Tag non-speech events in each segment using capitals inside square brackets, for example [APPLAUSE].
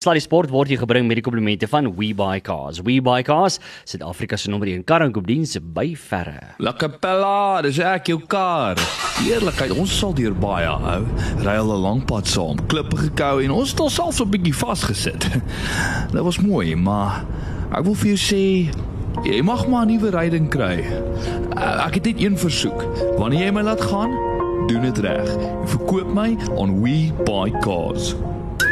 Sluddy Sport word hier gebring met die komplimente van WeBuyCars. WeBuyCars, Suid-Afrika se nommer 1 kar en koopdiens by verre. La Capella, dis ek jou kar. Eerlikheid, ons sal deur baie hou. Ry al 'n lang pad saam, klippe gekou en ons het onsself 'n bietjie vasgesit. [LAUGHS] Dit was mooi, maar ek wil vir jou sê jy mag maar 'n nuwe ryding kry. Ek het net een versoek. Wanneer jy my laat gaan, doen dit reg. Verkoop my on WeBuyCars.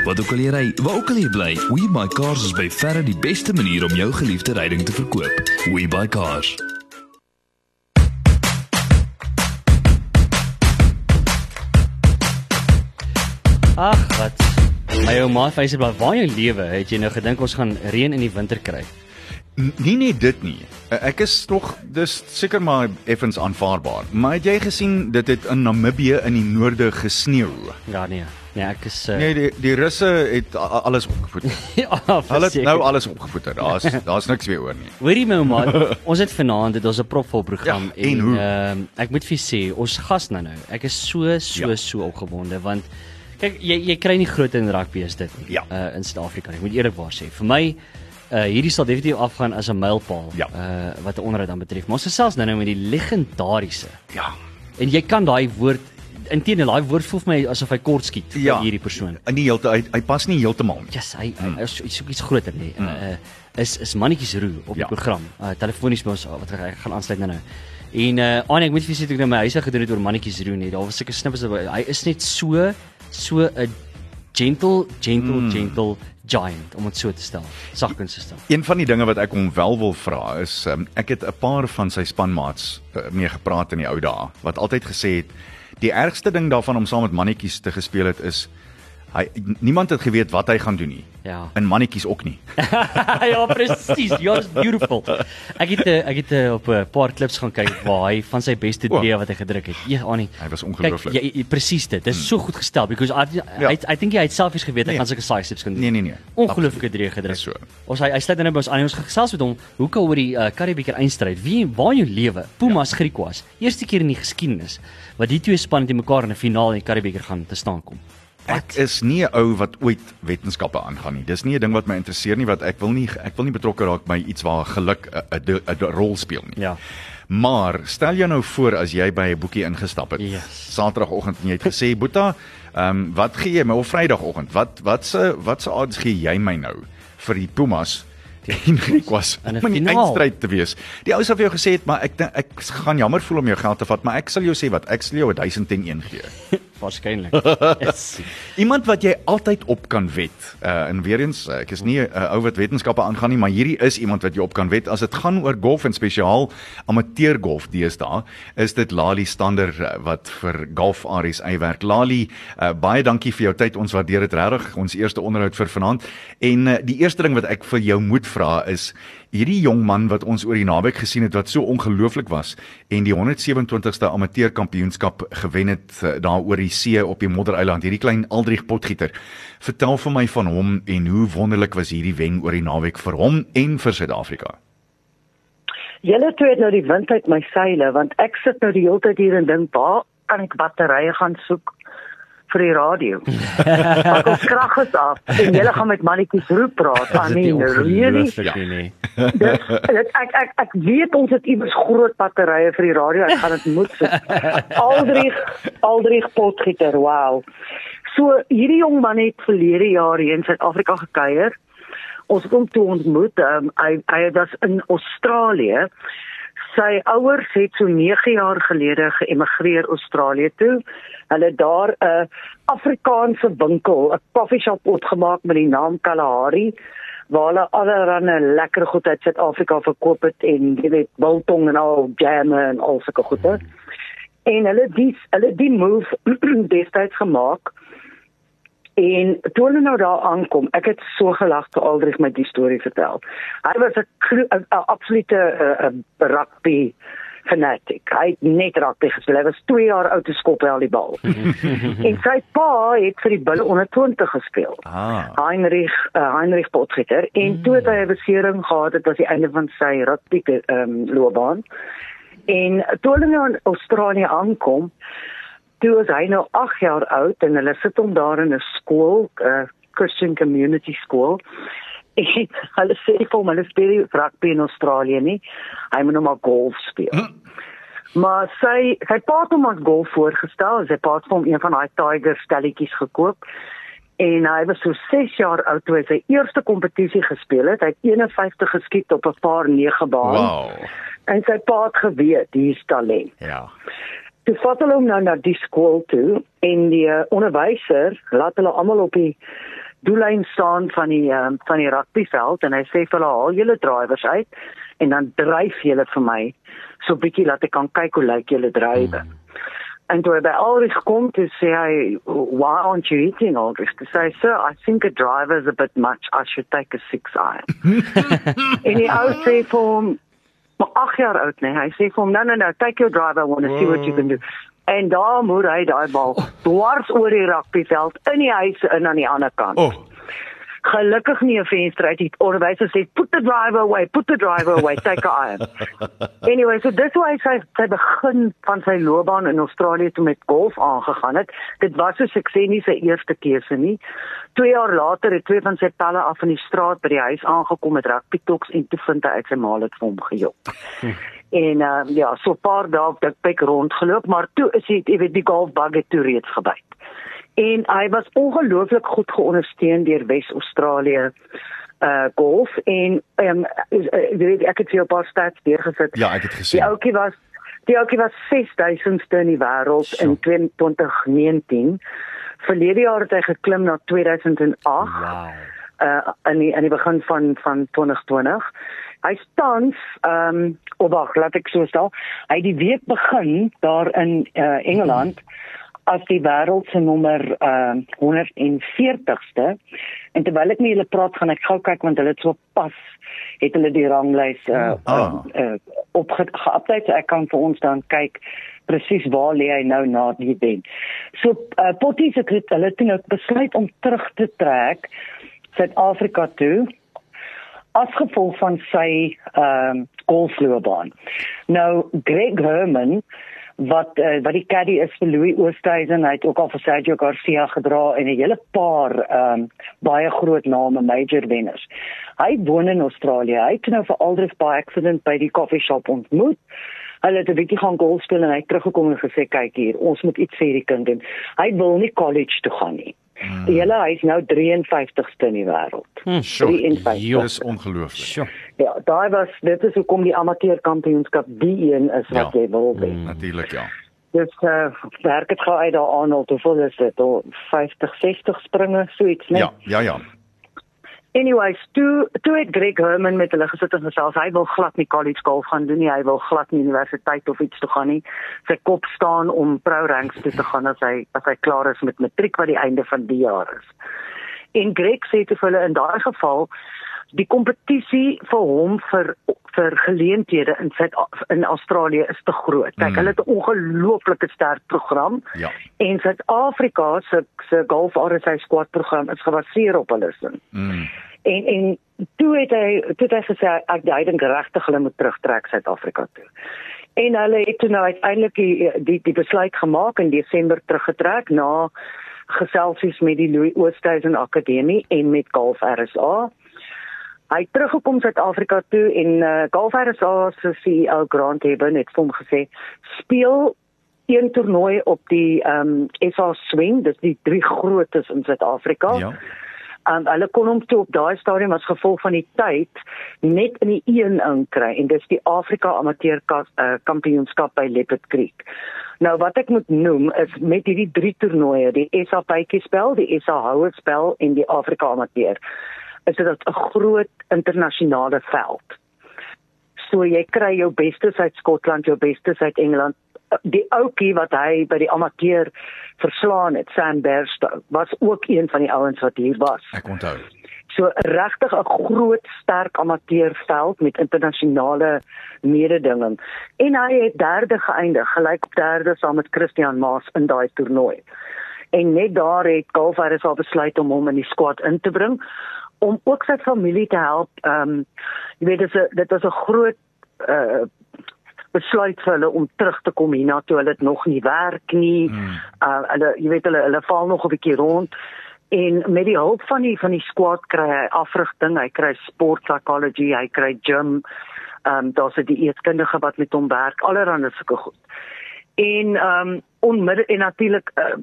Wat ook al jy ry, waar ook al jy bly, We Buy Cars is by verre die beste manier om jou geliefde ryding te verkoop. We Buy Cars. Ag, wat. My ou ma face bly waar jou lewe, het jy nou gedink ons gaan reën in die winter kry? Nie net dit nie. Ek is tog dis seker maar effens aanvaarbaar. Maar het jy gesien dit het in Namibië in die noorde gesneeu? Ja nee. Nee, ek is uh... Nee, die die Russe het alles opgevoed. [LAUGHS] ja, Hulle het nou alles opgevoed. Daar's daar's niks meer oor nie. Hoorie my ouma, [LAUGHS] ons het vanaand dit ons 'n propvol program ja, en ehm uh, ek moet vir sê, ons gas nou nou. Ek is so so ja. so opgewonde want kyk jy jy kry nie groot in rugby is dit nie. Ja. Uh in Suid-Afrika. Ek moet eerlikwaar sê. Vir my Uh hierdie sal definitief afgaan as 'n mylpaal ja. uh wat 'n onderhoud dan betref. Maar ons gesels nou nou met die legendariese. Ja. En jy kan daai woord intendeel daai woord voel vir my asof hy kort skiet ja, vir hierdie persoon. In die heeltyd hy, hy pas nie heeltemal nie. Yes, hy hmm. hy is iets iets groter nie. Hmm. Uh, is is mannetjies roe op die ja. program. Uh, telefonies by ons wat ek gaan aansluit nou nou. En uh Annie, ek moet vir sê ek nou my huise gedoen het oor mannetjies roe nie. Daar was seker snippets hy is net so so 'n gentle gentle mm. gentle giant om dit so te stel. Sagkens te stel. Een van die dinge wat ek hom wel wil vra is um, ek het 'n paar van sy spanmaats uh, mee gepraat in die ou dae wat altyd gesê het Die ergste ding daarvan om saam met mannetjies te gespeel het is hy niemand het geweet wat hy gaan doen nie. Ja. En mannetjies ook nie. [LAUGHS] ja, presies. You're beautiful. Ek het eh, ek het eh, op 'n paar klips gaan kyk waar hy van sy beste tree wat hy gedruk het. Ja, Annie. Hy was ongelooflik. Ja, presies dit. Dit is hmm. so goed gestel because I ja. I, I think hy het selfies geweet hy nee. gaan sulke side steps kan doen. Nee, nee, nee. Ongelooflike tree gedruk. So. Ons hy hy sluit nou by ons aan ons gesels met hom hoe kan oor die uh, Karibeker eindstryd. Wie waar jou lewe? Pumas ja. Griquas. Eerste keer in die geskiedenis wat die twee spanne te mekaar in 'n finaal in die Karibeker gaan te staan kom. Ek is nie 'n ou wat ooit wetenskappe aangaan nie. Dis nie 'n ding wat my interesseer nie wat ek wil nie ek wil nie betrokke raak by iets waar geluk 'n rol speel nie. Ja. Maar stel jou nou voor as jy by 'n boekie ingestap het. Yes. Saterdagoggend en jy het gesê, [LAUGHS] "Boeta, ehm um, wat gee jy my op Vrydagoggend? Wat wat se wat se odds gee jy my nou vir die Pumas?" [LAUGHS] en ek was in 'n eindstryd te wees. Die ou sou vir jou gesê het, maar ek ek gaan jammer voel om jou geld te vat, maar ek sal jou sê wat, ek sal jou 1001 gee. [LAUGHS] Waarskynlik. [LAUGHS] Yes. Iemand wat jy altyd op kan wet. Uh en weer eens, uh, ek is nie 'n uh, ou wat wetenskappe aangaan nie, maar hierdie is iemand wat jy op kan wet. As dit gaan oor golf en spesiaal amateur golf deesdae, is dit Lali Stander wat vir Golf Aries uitwerk. Lali, uh, baie dankie vir jou tyd. Ons waardeer dit regtig. Ons eerste onderhoud vir vanaand. En uh, die eerste ding wat ek vir jou moet vra is hierdie jong man wat ons oor die naweek gesien het wat so ongelooflik was en die 127ste amateur kampioenskap gewen het uh, daar oor die see op die Moddereiland hierdie klein Aldrich Potgieter vertel vir my van hom en hoe wonderlik was hierdie wen oor die naweek vir hom en vir Suid-Afrika. Julle twee het nou die wind uit my seile want ek sit nou die hele tyd hier en dink waar kan ek batterye gaan soek vir die radio. [LAUGHS] Ek het krag gesaf en jy gaan met mannetjies roep praat. I mean, really? Ja. Dis ek ek ek weet ons het iewers groot batterye vir die radio. Ek gaan dit moet sê. [LAUGHS] Aldrich Aldrich Potgieter. Wow. So hierdie jong man het verlede jaar hier in Suid-Afrika gekuier. Ons kom toe ontmoet. Um, hy hy was in Australië. Sy ouers het so 9 jaar gelede geëmigreer Australië toe hulle daar 'n Afrikaanse winkel, 'n coffee shop opgemaak met die naam Kalahari waar hulle allerlei lekker goed uit Suid-Afrika verkoop het en jy weet biltong en al jam en al sulke goede. En hulle dis hulle die move [CLEARS THROAT] destyds gemaak. En toe hulle nou daar aankom, ek het so gelag toe Aldrich my die storie vertel. Hy was 'n absolute rugby fanatic. Hy het net rugby gespeel. Hy was 2 jaar oud te skop al die bal. [LAUGHS] en sy pa het vir die Bulle onder 20 gespeel. Ah. Heinrich uh, Heinrich Potgieter en mm. toe het hy 'n besering gehad dit was die einde van sy rugby ehm um, loopbaan. En toe hulle nou in Australië aankom, toe was hy nou 8 jaar oud en hulle sit hom daar in 'n skool, 'n uh, Christian Community School. [LAUGHS] En hulle sê vir hom hulle speel rugby in Australië nie. Hy moet nou maar golf speel. Maar sy sy pa het hom as golf voorgestel. Sy pa het vir hom een van daai Tiger stelletjies gekoop. En hy was so 6 jaar oud toe hy sy eerste kompetisie gespeel het. Hy het 51 geskiet op 'n paar 9 baan. Wow. En sy pa het geweet hier's talent. Ja. Toe vat hulle hom nou na die skool toe en die uh, onderwyser laat hulle almal op die doellyn staan van die uh, van die rugbyveld en hy sê vir hulle haal julle drywers uit en dan dryf julle vir my so 'n bietjie laat ek kan kyk hoe lyk julle drywe. Mm. En toe hy by Ulrich kom te sê hy why aren't you eating Ulrich? To say sir I think a driver is a bit much I should take a six iron. [LAUGHS] en die ou sê vir hom maar 8 jaar oud nee. Hy sê vir hom no no no take your driver. I want to see what you can do. En daar moet hy daai bal dwars oor die rugbyveld in die huis in aan die ander kant. Oh, Gelukkig nie 'n venster uit die onderwyser sê put the driver away, put the driver away, take a iron. [LAUGHS] anyway, so dis hoe hy sy sy begin van sy loopbaan in Australië toe met golf aangegaan het. Dit was so sukses nie sy eerste keuse nie. 2 jaar later het twee van sy pelle af in die straat by die huis aangekom met rugby toks en toe vind hy uit sy maal het vir hom gejok. [LAUGHS] En uh, ja, so 'n paar dae het ek rondgeloop, maar toe is hy, jy weet, die golfbag het toe reeds gebyt en hy was ongelooflik goed geondersteun deur Wes-Australië uh golf en ehm um, weet ek het vir 'n paar stats deurgesit. ja, ek het Die gesien. ouetjie was die ouetjie was 6000ste in die wêreld in 2019. Verlede jaar het hy geklim na 2008 Wow. uh in die in die begin van van 2020. Hy staan ehm um, of wag, laat ek so stel. Hy het die week begin daar in uh Engeland as die wêreld se nommer uh 140ste. En terwyl ek met julle praat, gaan ek gou kyk want hulle het so pas het hulle die ranglys uh, Ah. uh, uh op geupdate so ek kan vir ons dan kyk presies waar lê hy nou na die event. So uh, Potty se het hulle toe nou besluit om terug te trek Suid-Afrika toe as gevolg van sy ehm uh, golfloopbaan. Nou Greg Herman wat uh, wat die caddy is vir Louis Oosthuizen, hy het ook al vir Sergio Garcia gedra en 'n hele paar ehm um, baie groot name major wenners. Hy woon in Australië. Hy het nou vir Aldrich by accident by die coffee shop ontmoet. Hulle het 'n bietjie gaan golf speel en hy het teruggekom en gesê kyk hier, ons moet iets vir hierdie kind doen. Hy wil nie college toe gaan nie. Hmm. Julle hy's nou 53ste in die wêreld. Hmm. Sjoe, 53. Dis ongelooflik. Sjoe. Ja, daai was dit is hoekom die amateurkampioenskap die een is wat Ja. jy wil hê. Natuurlik ja. Dis uh werk dit gou uit daar Arnold, hoeveel is dit? O 50, 60 springe, so iets, né? Ja, ja, ja. Anyways, toe toe het Greg Herman met hulle gesit en gesels. Hy wil glad nie college golf gaan doen nie. Hy wil glad nie universiteit of iets toe gaan nie. Sy kop staan om pro ranks toe te gaan as hy as hy klaar is met matriek wat die einde van die jaar is. En Greg sê te hulle in daai geval die kompetisie vir hom vir vir geleenthede in Suid in Australië is te groot. Kyk, Mm. hulle het 'n ongelooflike sterk program. Ja. En Suid-Afrika se se golf RSA squad program is gebaseer op hulle sin. Mm. En en toe het hy toe het hy gesê ek hy dink regtig hulle moet terugtrek Suid-Afrika toe. En hulle het toe nou uiteindelik die, die die besluit gemaak in Desember teruggetrek na geselsies met die Louis Oosthuizen Akademie en met Golf RSA. Hy het teruggekom Suid-Afrika toe en uh, Golf RSA se CEO Grant Hebben het hom gesê speel een toernooi op die ehm um, SA Swing, dis die drie grootes in Suid-Afrika. Ja. Um, hulle kon hom toe op daai stadium as gevolg van die tyd net in die een inkry en dis die Afrika Amateur uh, Kampioenskap by Leopard Creek. Nou wat ek moet noem is met hierdie drie toernooie, die SA Pytjie spel, die SA Houe spel en die Afrika Amateur, is dit 'n groot internasionale veld. So jy kry jou bestes uit Skotland, jou bestes uit Engeland. Die ouetjie wat hy by die amateur verslaan het, Sam Bairstow, was ook een van die ouens wat hier was. Ek onthou. So regtig 'n groot sterk amateurveld met internasionale mededinging. En hy het derde geëindig, gelyk op derde saam met Christian Maas in daai toernooi. En net daar het Golfers al besluit om hom in die squad in te bring om ook sy familie te help. Ehm um, jy weet dit is 'n dit was 'n groot uh besluit vir hulle om terug te kom hiernatoe. Hulle het nog nie werk nie. Mm. Uh hulle jy weet hulle hulle val nog 'n bietjie rond en met die hulp van die van die squad kry hy afrigting, hy kry sport psychology, hy kry gym. Ehm um, daar's 'n dieetkundige wat met hom werk, allerhande sulke goed. En ehm um, onmiddellik en natuurlik uh,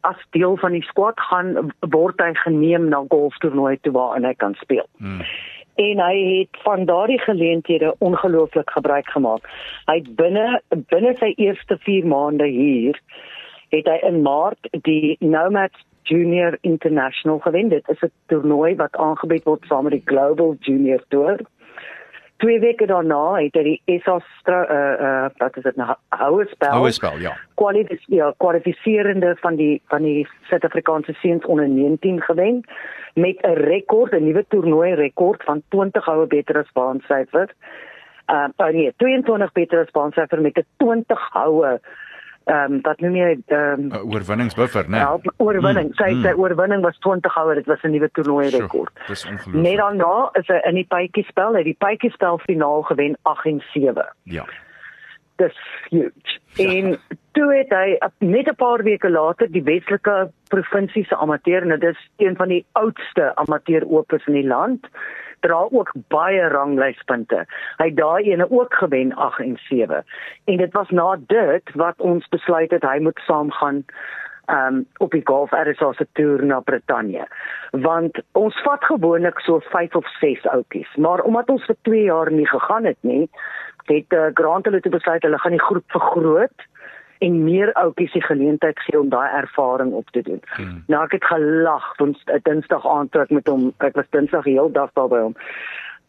as deel van die squad gaan word hy geneem na golftoernooi toe waar hy kan speel. Hmm en hy het van daardie geleenthede ongelooflik gebruik gemaak. Hy het binne binne sy eerste 4 maande hier het hy in Maart die Nomads Junior International gewen. Dit is 'n toernooi wat aangebied word saam met die Global Junior Tour. Twee weke daarna het hy die SA uh uh wat is dit nou Houerspel. Houerspel, ja. Kwalifiseer ja, kwalifiserende van die van die Suid-Afrikaanse seuns onder 19 gewen met 'n rekord, 'n nuwe toernooi rekord van 20 houe beter as baansyfer. Uh, oh nee, 22 beter as baansyfer met 'n 20 houe ehm um, wat noem jy ehm um, oorwinningsbuffer, né? Nee. Ja, oorwinning. Mm, sy mm. sy oorwinning was 20 houe, dit was 'n nuwe toernooi rekord. Dis ongelooflik. Net daarna is hy in die pypie spel, hy die pypie spel finaal gewen 8 en 7. Ja. Dis huge. Ja. En toe het hy net 'n paar weke later die Weselike provinsie se amateur, nou dis een van die oudste amateur opers in die land, dra ook baie ranglyspunte. Hy het daai ene ook gewen 8 en 7. En dit was na dit wat ons besluit het hy moet saamgaan um op die golf RSA se toer na Brittanje. Want ons vat gewoonlik so 5 of 6 outjies, maar omdat ons vir 2 jaar nie gegaan het nie, het uh, Grant hulle toe besluit hulle gaan die groep vergroot en meer ouetjies die geleentheid gee om daai ervaring op te doen. Hmm. Nou ek het gelag ons eh, Dinsdag aand toe ek met hom ek was Dinsdag heel dag daar by hom.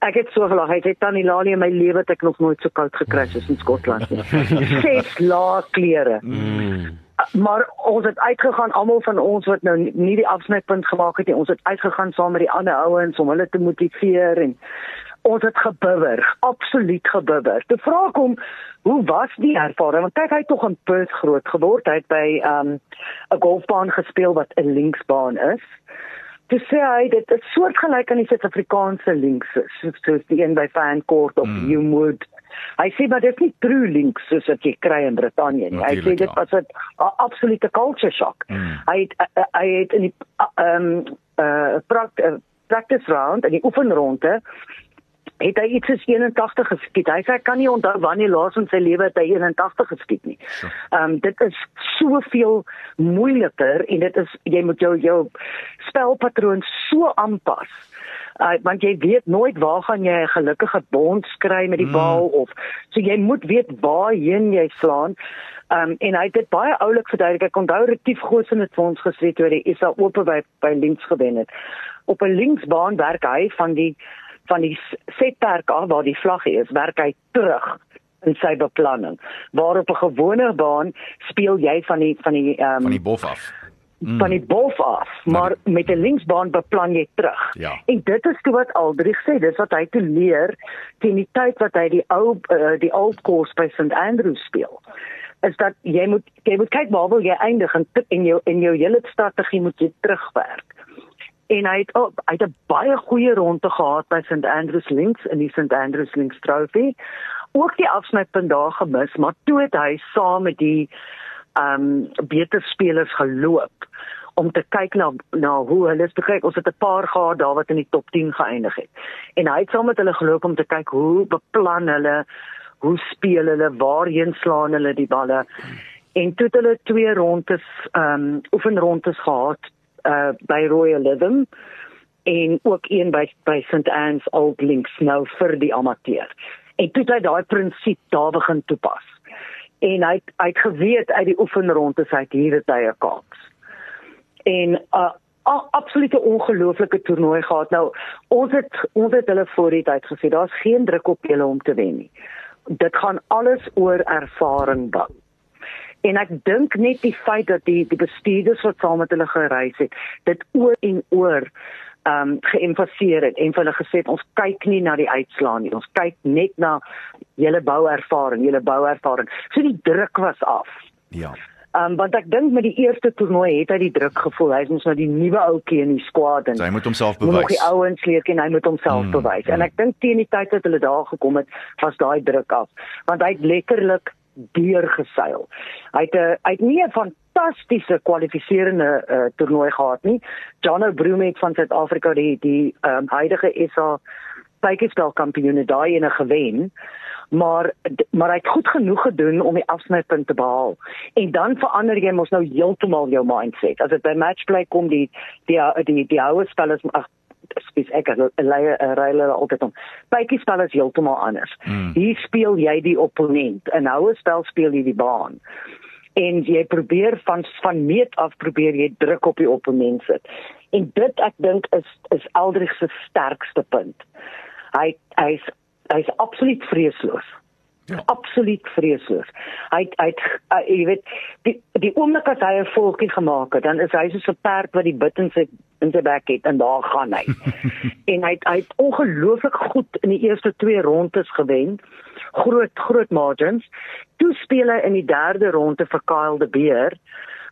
Ek het so gelag. Hy het tannie Lali in my lewe het ek nog nooit so koud gekry soos in Skotland nie. [LAUGHS] Ses laag klere. Hmm. Maar ons het uitgegaan almal van ons wat nou nie die afsnypunt gemaak het nie. Ons het uitgegaan saam met die ander ouens om hulle te motiveer en ons het gebibber, absoluut gebibber. Te vra kom, hoe was die ervaring? Want kyk hy het tog in Perth groot geword. Hy het by 'n um, golfbaan gespeel wat 'n linksbaan is. Toe sê hy dit is soortgelyk aan die Suid-Afrikaanse links, soos, soos die een by Fancourt of mm. Newwood. Hy sê maar dit is nie true links soos wat jy kry in Brittanje nie. Hy sê dit ja. was 'n absolute culture shock. Mm. Hy het hy het in die ehm um, uh, practice round en die oefenronde het hy iets soos 81 geskiet. Hy sê hy kan nie onthou wanneer laas in sy lewe het hy 81 geskiet nie. Ehm um, dit is soveel moeiliker en dit is jy moet jou jou spelpatroon so aanpas. Uh, want jy weet nooit waar gaan jy 'n gelukkige bond skry met die mm. bal of so jy moet weet waarheen jy slaan. Ehm um, en hy het dit baie oulik verduidelik. Ek onthou Retief Goosen het vir ons gesê toe hy is al oop by by links gewen het. Op 'n linksbaan werk hy van die van die setperk af waar die vlag is, werk hy terug in sy beplanning. Waar op 'n gewone baan speel jy van die van die ehm um, van die bof af. Mm. van die bof af, maar met 'n linksbaan beplan jy terug. Ja. En dit is toe wat Aldrich sê, dis wat hy te leer teen die tyd wat hy die ou uh, die old course by St Andrews speel. Is dat jy moet jy moet kyk waar wil jy eindig en in jou in jou hele strategie moet jy terugwerk en hy het oh, hy het 'n baie goeie ronde gehad by St Andrews Links in die St Andrews Links Trophy. Ook die afsnypunt daar gemis, maar toe het hy saam met die ehm um, beter spelers geloop om te kyk na na hoe hulle is bekyk. Ons het 'n paar gehad daar wat in die top 10 geëindig het. En hy het saam met hulle geloop om te kyk hoe beplan hulle, hoe speel hulle, waarheen slaan hulle die balle. En toe het hulle twee rondes ehm um, oefenrondes gehad uh by Royalism en ook een by by St Anne's Old Links nou vir die amateur. En toe het hy daai prinsip daar begin toepas. En hy hy het geweet uit die oefenronde sy hier het hy 'n kans. En uh 'n absolute ongelooflike toernooi gehad. Nou ons het ons het hulle voor die tyd gesê daar's geen druk op julle om te wen nie. Dit gaan alles oor ervaring bou. En ek dink net die feit dat die die bestuurders wat saam met hulle gereis het, dit oor en oor ehm um, geëmfaseer het en hulle gesê het ons kyk nie na die uitslae nie. Ons kyk net na julle bouervaring, julle bouervaring. So die druk was af. Ja. Um, want ek dink met die eerste toernooi het hy die druk gevoel. Hy is ons nou die nuwe ouetjie in die squad en so hy moet homself bewys. Nog die ouens leer ken, hy moet homself mm, bewys. Mm. En ek dink teen die tyd dat hulle daar gekom het, was daai druk af. Want hy het letterlik deurgeseil. Hy het 'n hy het nie 'n fantastiese kwalifiserende uh, toernooi gehad nie. Jono Broomhead van Suid-Afrika die die um, huidige SA bytjiespel kampioene daai ene gewen. Maar maar hy het goed genoeg gedoen om die afsnypunt te behaal. En dan verander jy mos nou heeltemal jou mindset. As dit by matchplay kom die die die die ouer spelers spes ek as 'n ryler altyd om. Bytjie spel is heeltemal anders. Mm. Hier speel jy die opponent en nou 'n spel speel jy die baan. En jy probeer van van meet af probeer jy druk op die opponent sit. En dit ek dink is is Eldrich se sterkste punt. Hy hy's hy's absoluut vreesloos. Ja. Absoluut vreesloos. Hy hy uh, jy weet die die oomblik as hy 'n volkie gemaak het, dan is hy soos 'n perd wat die bit in sy in sy bek het en daar gaan hy. [LAUGHS] en hy hy het ongelooflik goed in die eerste twee rondes gewen. Groot groot margins. Toe speel hy in die derde ronde vir Kyle de Beer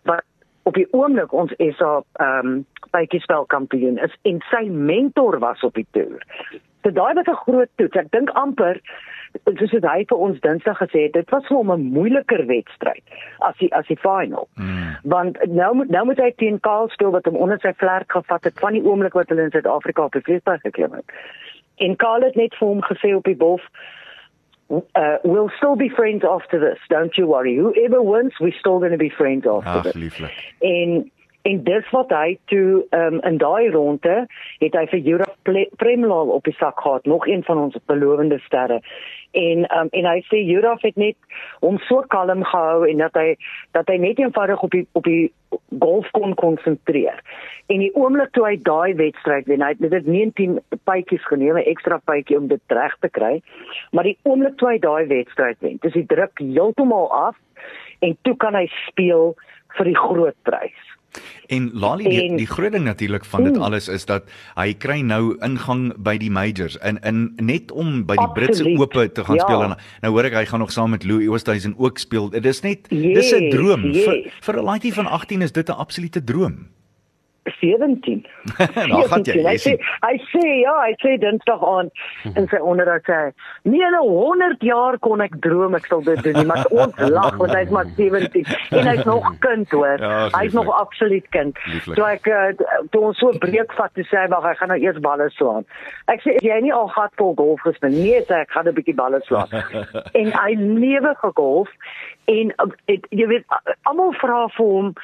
wat op die oomblik ons SA ehm um, bytjiespel kampioen is en sy mentor was op die toer. So daai was 'n groot toets. Ek dink amper soos dit hy vir ons Dinsdag gesê het, dit was vir hom 'n moeiliker wedstryd as die as die final. Mm. Want nou moet nou moet hy teen Karl speel wat hom onder sy vlerk gevat het van die oomblik wat hulle in Suid-Afrika op die vliegtuig geklim het. En Karl het net vir hom gesê op die bof Uh, we'll still be friends after this. Don't you worry. Whoever wins, we're still going to be friends after Ach, this. En En dis wat hy toe um, in daai ronde het hy vir Jura Premlal op die sak gehad, nog een van ons belowende sterre. En um, en hy sê Jura het net hom so kalm gehou en dat hy dat hy net eenvoudig op die op die golf kon konsentreer. En die oomblik toe hy daai wedstryd wen, hy het dit 19 pypies geneem, 'n ekstra pypie om dit reg te kry. Maar die oomblik toe hy daai wedstryd wen, dis die druk heeltemal af en toe kan hy speel vir die groot prys. En Lali die, die groot ding natuurlik van dit alles is dat hy kry nou ingang by die majors in in net om by die Britse Ope te gaan ja. speel en nou hoor ek hy gaan nog saam met Louis Oosthuizen ook speel. Dit is net yes, dis 'n droom yes. vir vir 'n laaitjie van 18 is dit 'n absolute droom. 17. nou [LAUGHS] gaan jy. Hy sê hy sê ja, hy sê dinsdag aan en sy onder dat sy nie in 100 jaar kon ek droom ek sal dit doen nie, maar ons lag want hy's maar 17 en hy's nog kind hoor. Ja, hy's nog absoluut kind. Lieflik. So ek uh, toe ons so breek vat te sê wag, ek gaan nou eers balle slaan. Ek sê jy nie al gat vol golf gespeel nie, sê ek gaan 'n bietjie balle slaan. [LAUGHS] en hy lewe gegolf en uh, het, jy weet almal vra vir hom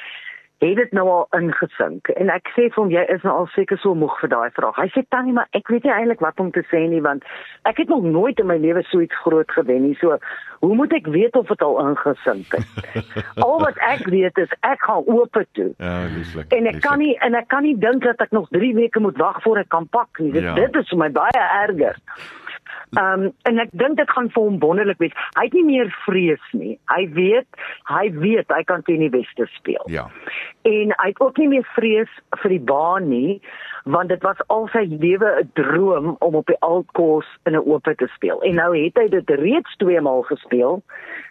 het dit nou al ingesink en ek sê vir hom jy is nou al seker so moeg vir daai vraag. Hy sê tannie maar ek weet nie eintlik wat om te sê nie want ek het nog nooit in my lewe so iets groot gewen nie. So hoe moet ek weet of dit al ingesink het? [LAUGHS] al wat ek weet is ek gaan oop toe. Ja, lieflik. En ek lieflik. kan nie en ek kan nie dink dat ek nog 3 weke moet wag voor ek kan pak nie. Dit, ja. dit is vir my baie erger. Ehm um, en ek dink dit gaan vir hom wonderlik wees. Hy het nie meer vrees nie. Hy weet, hy weet hy kan teen die beste speel. Ja. En hy het ook nie meer vrees vir die baan nie, want dit was al sy lewe 'n droom om op die Altkos in 'n oop te speel. En nou het hy dit reeds twee maal gespeel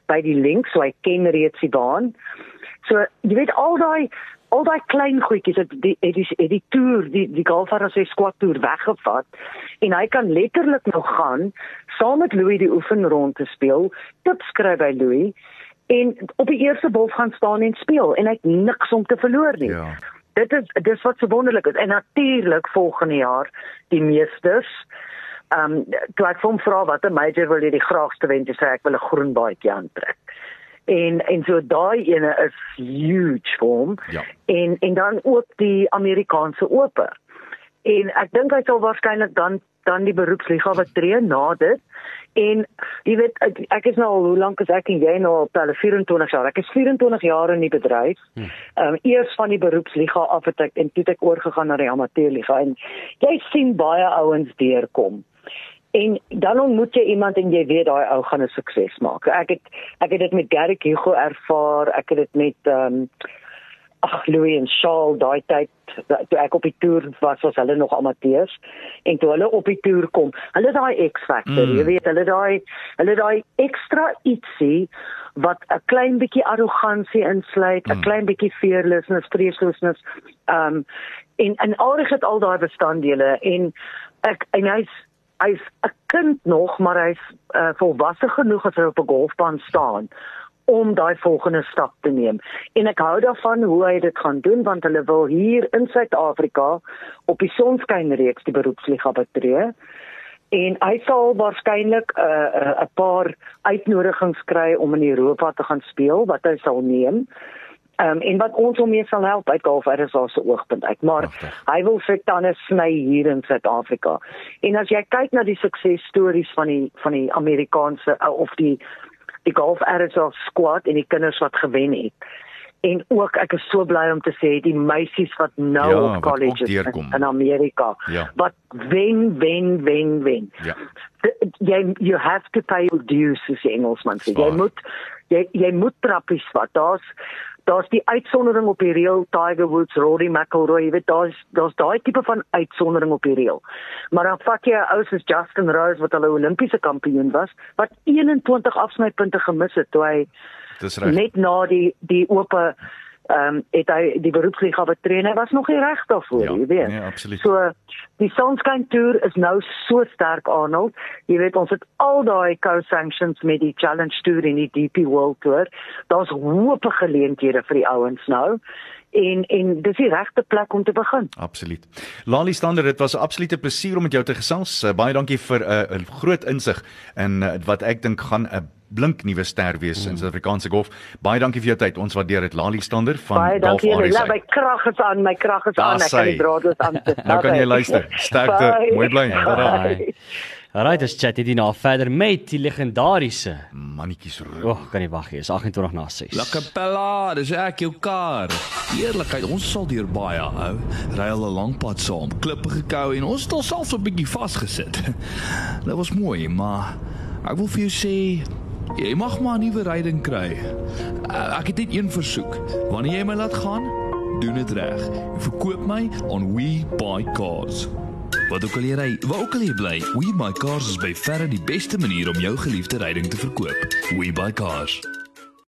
by die Link, so hy ken reeds die baan. So jy weet al daai al daai klein goedjies het die het die, het die toer die die golfer as hy squat toer weggevat en hy kan letterlik nou gaan saam met Louis die oefenrond te speel tips skryf by Louis en op die eerste bal gaan staan en speel en hy het niks om te verloor nie. Ja. dit is dis wat so wonderlik is. En natuurlik volgende jaar die meesters ehm um, toe ek hom vra wat 'n major wil jy die graagste wen sê? Ek wil 'n groen baadjie aantrek en en so daai ene is huge vir hom. Ja. En en dan ook die Amerikaanse ope. En ek dink hy sal waarskynlik dan dan die beroepsliga wat tree na dit. En jy weet ek, ek is nou al hoe lank is ek en jy nou al tel 24 jaar. Ek is 24 jaar in die bedryf. Hm. Ehm um, eers van die beroepsliga af het ek en toe het ek oorgegaan na die amateurliga en jy sien baie ouens deurkom. En dan ontmoet jy iemand en jy weet daai ou gaan 'n sukses maak. Ek het ek het dit met Garrick Hugo ervaar. Ek het dit met ehm um, ag Louis en Charles daai tyd toe ek op die toer was, was hulle nog amateurs en toe hulle op die toer kom, hulle daai X-factor, mm. jy weet, hulle daai hulle daai ekstra ietsie wat 'n klein bietjie arrogansie insluit, 'n mm. klein bietjie fearlessness, vreesloosness, ehm um, en en al het al daai bestanddele en ek en hy's hy's 'n kind nog, maar hy's uh, volwasse genoeg as hy op 'n golfbaan staan om daai volgende stap te neem. En ek hou daarvan hoe hy dit gaan doen want hulle wil hier in Suid-Afrika op die sonskynreeks die beroepsliga betree. En hy sal waarskynlik 'n uh, 'n uh, paar uitnodigings kry om in Europa te gaan speel wat hy sal neem. Ehm um, en wat ons hom mee sal help uit uit is daar se oogpunt uit. Maar Achtig. hy wil sy tande sny hier in Suid-Afrika. En as jy kyk na die suksesstories van die van die Amerikaanse uh, of die die golf RSL squad en die kinders wat gewen het. En ook ek is so bly om te sê die meisies wat nou ja, op college is in, in Amerika ja. wat wen wen wen wen. Ja. Jy you have to pay your dues as Engelsman. Jy moet jy jy moet trappies vat. Daar's daar's die uitsondering op die reël Tiger Woods, Rory McIlroy, jy weet daar's daar's daai tipe van uitsondering op die reël. Maar dan vat jy 'n ou soos Justin Rose wat al 'n Olimpiese kampioen was, wat 21 afsnypunte gemis het toe hy net na die die oop ehm um, het hy die beroepsliga betree en hy was nog nie reg daarvoor, ja, jy weet. Nee, absoluut. So die Sunshine Tour is nou so sterk Arnold. Jy weet ons het al daai co-sanctions met die Challenge Tour en die DP World Tour. Daar's hoop geleenthede vir die ouens nou en en dis die regte plek om te begin. Absoluut. Lali Stander, dit was 'n absolute plesier om met jou te gesels. Uh, baie dankie vir 'n uh, groot insig in uh, wat ek dink gaan 'n blink nuwe ster wees mm. in Suid-Afrikaanse golf. Baie dankie vir jou tyd. Ons waardeer dit. Lali Stander van Baie dankie. Laat my krag is aan, my krag is aan. Ek kan die draadloos aan. nou kan jy luister. Sterkte. Mooi bly. Bye. Alright, dis chat dit nou verder met die legendariese mannetjies roep. O, oh, kan nie wag nie. Is 28 na 6. La Capella, dis ek jou kar. Eerlikheid, ons sal deur baie hou. Ry al 'n lang pad saam, klippe gekou en ons het onsself so 'n bietjie vasgesit. [LAUGHS] Dit was mooi, maar ek wil vir jou sê jy mag maar 'n nuwe ryding kry. Uh, ek het net een versoek. Wanneer jy my laat gaan, doen dit reg. Verkoop my on We Buy Cars. Wat ook al jy ry, waar ook al jy bly, We Buy Cars is by verre die beste manier om jou geliefde ryding te verkoop. We Buy Cars.